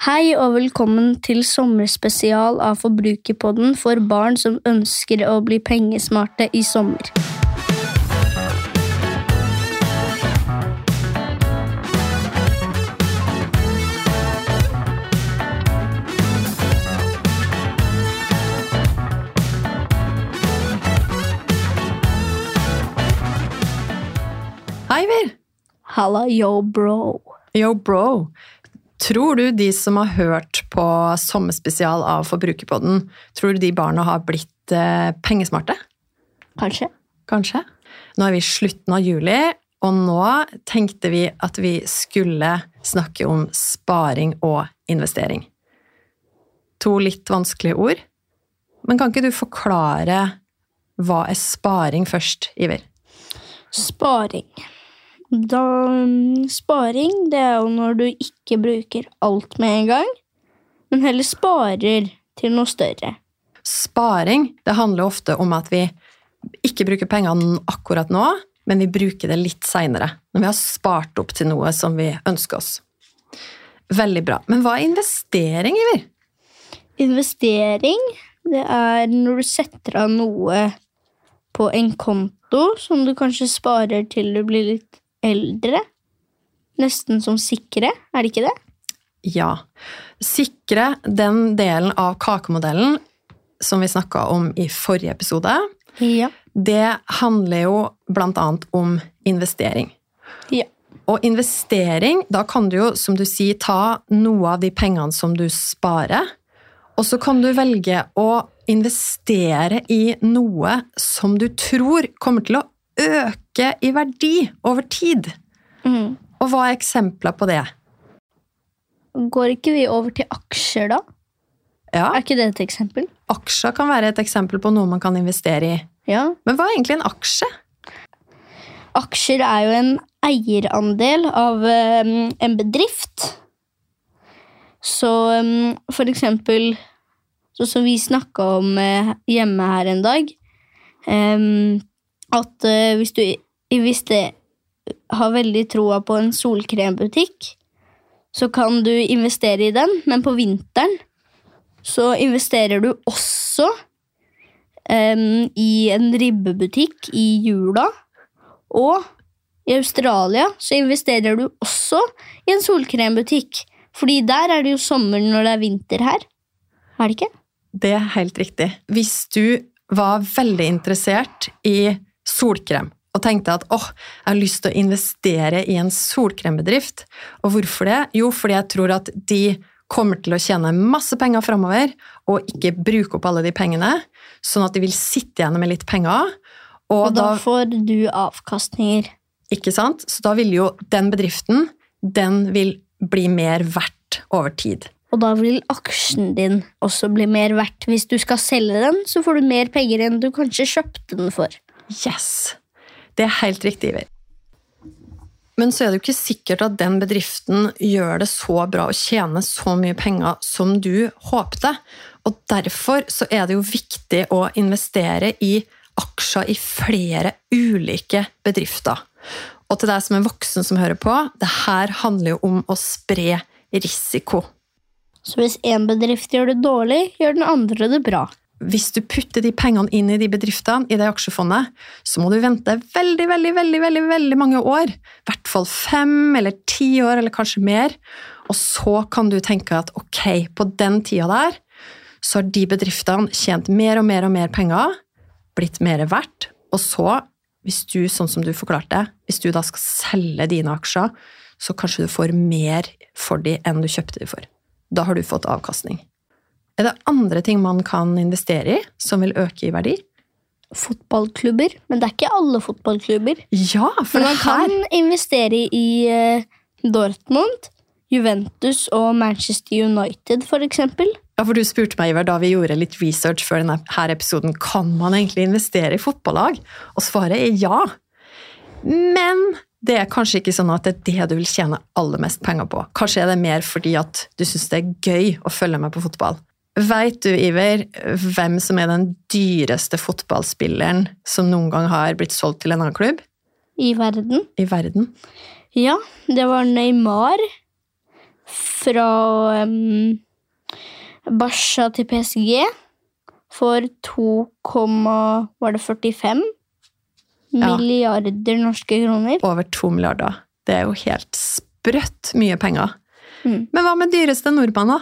Hei og velkommen til sommerspesial av Forbrukerpodden for barn som ønsker å bli pengesmarte i sommer. Hei, Vir! Halla, yo, bro. Yo, bro. Tror du de som har hørt på sommerspesial av Forbrukerpodden, tror du de barna har blitt eh, pengesmarte? Kanskje? Kanskje? Nå er vi i slutten av juli, og nå tenkte vi at vi skulle snakke om sparing og investering. To litt vanskelige ord. Men kan ikke du forklare hva er sparing først, Iver? Sparing. Da, sparing det er jo når du ikke bruker alt med en gang, men heller sparer til noe større. Sparing det handler ofte om at vi ikke bruker pengene akkurat nå, men vi bruker det litt seinere, når vi har spart opp til noe som vi ønsker oss. Veldig bra. Men hva er investering, Iver? Investering det er når du setter av noe på en konto som du kanskje sparer til du blir litt eldre. Nesten som sikre, er det ikke det? Ja. Sikre den delen av kakemodellen som vi snakka om i forrige episode, Ja. det handler jo blant annet om investering. Ja. Og investering, da kan du jo, som du sier, ta noe av de pengene som du sparer, og så kan du velge å investere i noe som du tror kommer til å øke i verdi over tid. Mm. Og hva er eksempler på det? Går ikke vi over til aksjer, da? Ja, Er ikke det et eksempel? aksjer kan være et eksempel på noe man kan investere i. Ja. Men hva er egentlig en aksje? Aksjer er jo en eierandel av um, en bedrift. Så um, for eksempel Sånn som vi snakka om uh, hjemme her en dag eh, At uh, hvis du hvis det har veldig troa på en solkrembutikk, så kan du investere i den, men på vinteren så investerer du også um, i en ribbebutikk i jula. Og i Australia så investerer du også i en solkrembutikk. Fordi der er det jo sommer når det er vinter her. Er det ikke? Det er helt riktig. Hvis du var veldig interessert i solkrem, og tenkte at åh, jeg har lyst til å investere i en solkrembedrift. Og hvorfor det? Jo, fordi jeg tror at de kommer til å tjene masse penger framover, og ikke bruke opp alle de pengene, sånn at de vil sitte igjen med litt penger. Og, Og da får du avkastninger. Ikke sant? Så da vil jo den bedriften, den vil bli mer verdt over tid. Og da vil aksjen din også bli mer verdt. Hvis du skal selge den, så får du mer penger enn du kanskje kjøpte den for. Yes! Det er helt riktig, Iver. Men så er det jo ikke sikkert at den bedriften gjør det så bra og tjener så mye penger som du håpte. Og derfor så er det jo viktig å investere i aksjer i flere ulike bedrifter. Og til deg som er voksen som hører på, det her handler jo om å spre risiko. Så hvis én bedrift gjør det dårlig, gjør den andre det bra. Hvis du putter de pengene inn i de bedriftene, i det aksjefondet, så må du vente veldig, veldig, veldig, veldig, veldig mange år. I hvert fall fem eller ti år, eller kanskje mer. Og så kan du tenke at ok, på den tida der, så har de bedriftene tjent mer og mer og mer penger, blitt mer verdt, og så, hvis du, sånn som du forklarte, hvis du da skal selge dine aksjer, så kanskje du får mer for de enn du kjøpte de for. Da har du fått avkastning. Er det andre ting man kan investere i som vil øke i verdi? Fotballklubber. Men det er ikke alle fotballklubber. Ja, for Men man her kan investere i eh, Dortmund, Juventus og Manchester United, eksempel. Ja, for Du spurte meg Iver, da vi gjorde litt research før denne her episoden, kan man egentlig investere i fotballag. Og svaret er ja. Men det er kanskje ikke sånn at det er det du vil tjene aller mest penger på. Kanskje er det mer fordi at du syns det er gøy å følge med på fotball. Veit du, Iver, hvem som er den dyreste fotballspilleren som noen gang har blitt solgt til en annen klubb I verden. i verden? Ja, det var Neymar. fra um, Barca til PSG for 2, var det 45 Ja. milliarder norske kroner. Over to milliarder. Det er jo helt sprøtt mye penger. Mm. Men hva med dyreste nordmann, da?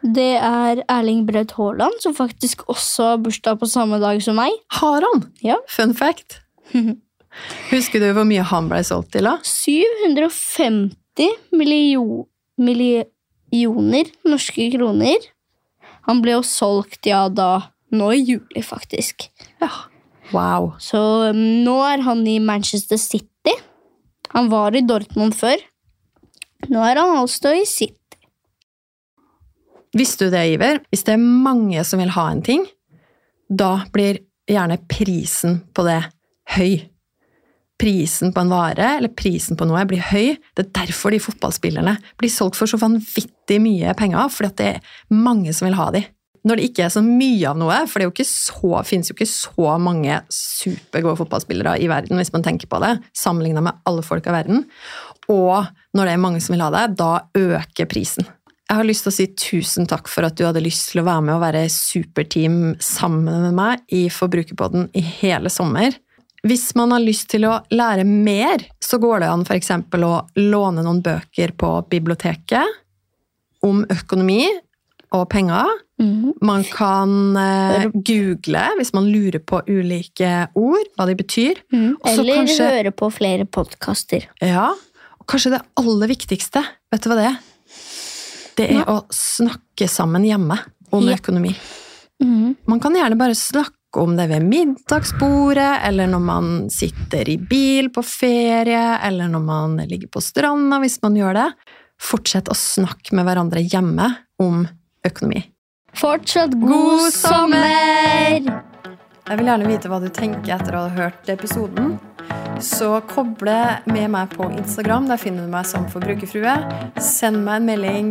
Det er Erling Braut Haaland, som faktisk også har bursdag på samme dag som meg. Har han? Ja. Fun fact. Husker du hvor mye han ble solgt til, da? 750 millio millioner norske kroner. Han ble jo solgt, ja, da nå i juli, faktisk. Ja. Wow. Så um, nå er han i Manchester City. Han var i Dortmund før. Nå er han altså i City. Visste du det, Iver? Hvis det er mange som vil ha en ting, da blir gjerne prisen på det høy. Prisen på en vare eller prisen på noe blir høy. Det er derfor de fotballspillerne blir solgt for så vanvittig mye penger, fordi det er mange som vil ha de. Når det ikke er så mye av noe, for det så, finnes jo ikke så mange supergode fotballspillere i verden, hvis man tenker på det, sammenlignet med alle folk av verden, og når det er mange som vil ha det, da øker prisen. Jeg har lyst til å si tusen takk for at du hadde lyst til å være med og være superteam sammen med meg i Forbrukerpodden i hele sommer. Hvis man har lyst til å lære mer, så går det an f.eks. å låne noen bøker på biblioteket om økonomi og penger. Mhm. Man kan eh, google hvis man lurer på ulike ord, hva de betyr. Mm. Eller kanskje- høre på flere podkaster. Ja, og kanskje det aller viktigste, vet du hva det er? Det er å snakke sammen hjemme om Ja. økonomi. Mm. Man kan gjerne bare snakke om det ved middagsbordet, eller når man sitter i bil på ferie, eller når man ligger på stranda, hvis man gjør det. Fortsett å snakke med hverandre hjemme om økonomi. Fortsatt god, sommer! Jeg vil gjerne vite hva du tenker etter å ha hørt episoden. Så koble med meg på Instagram. Der finner du meg som forbrukerfrue. Send meg en melding.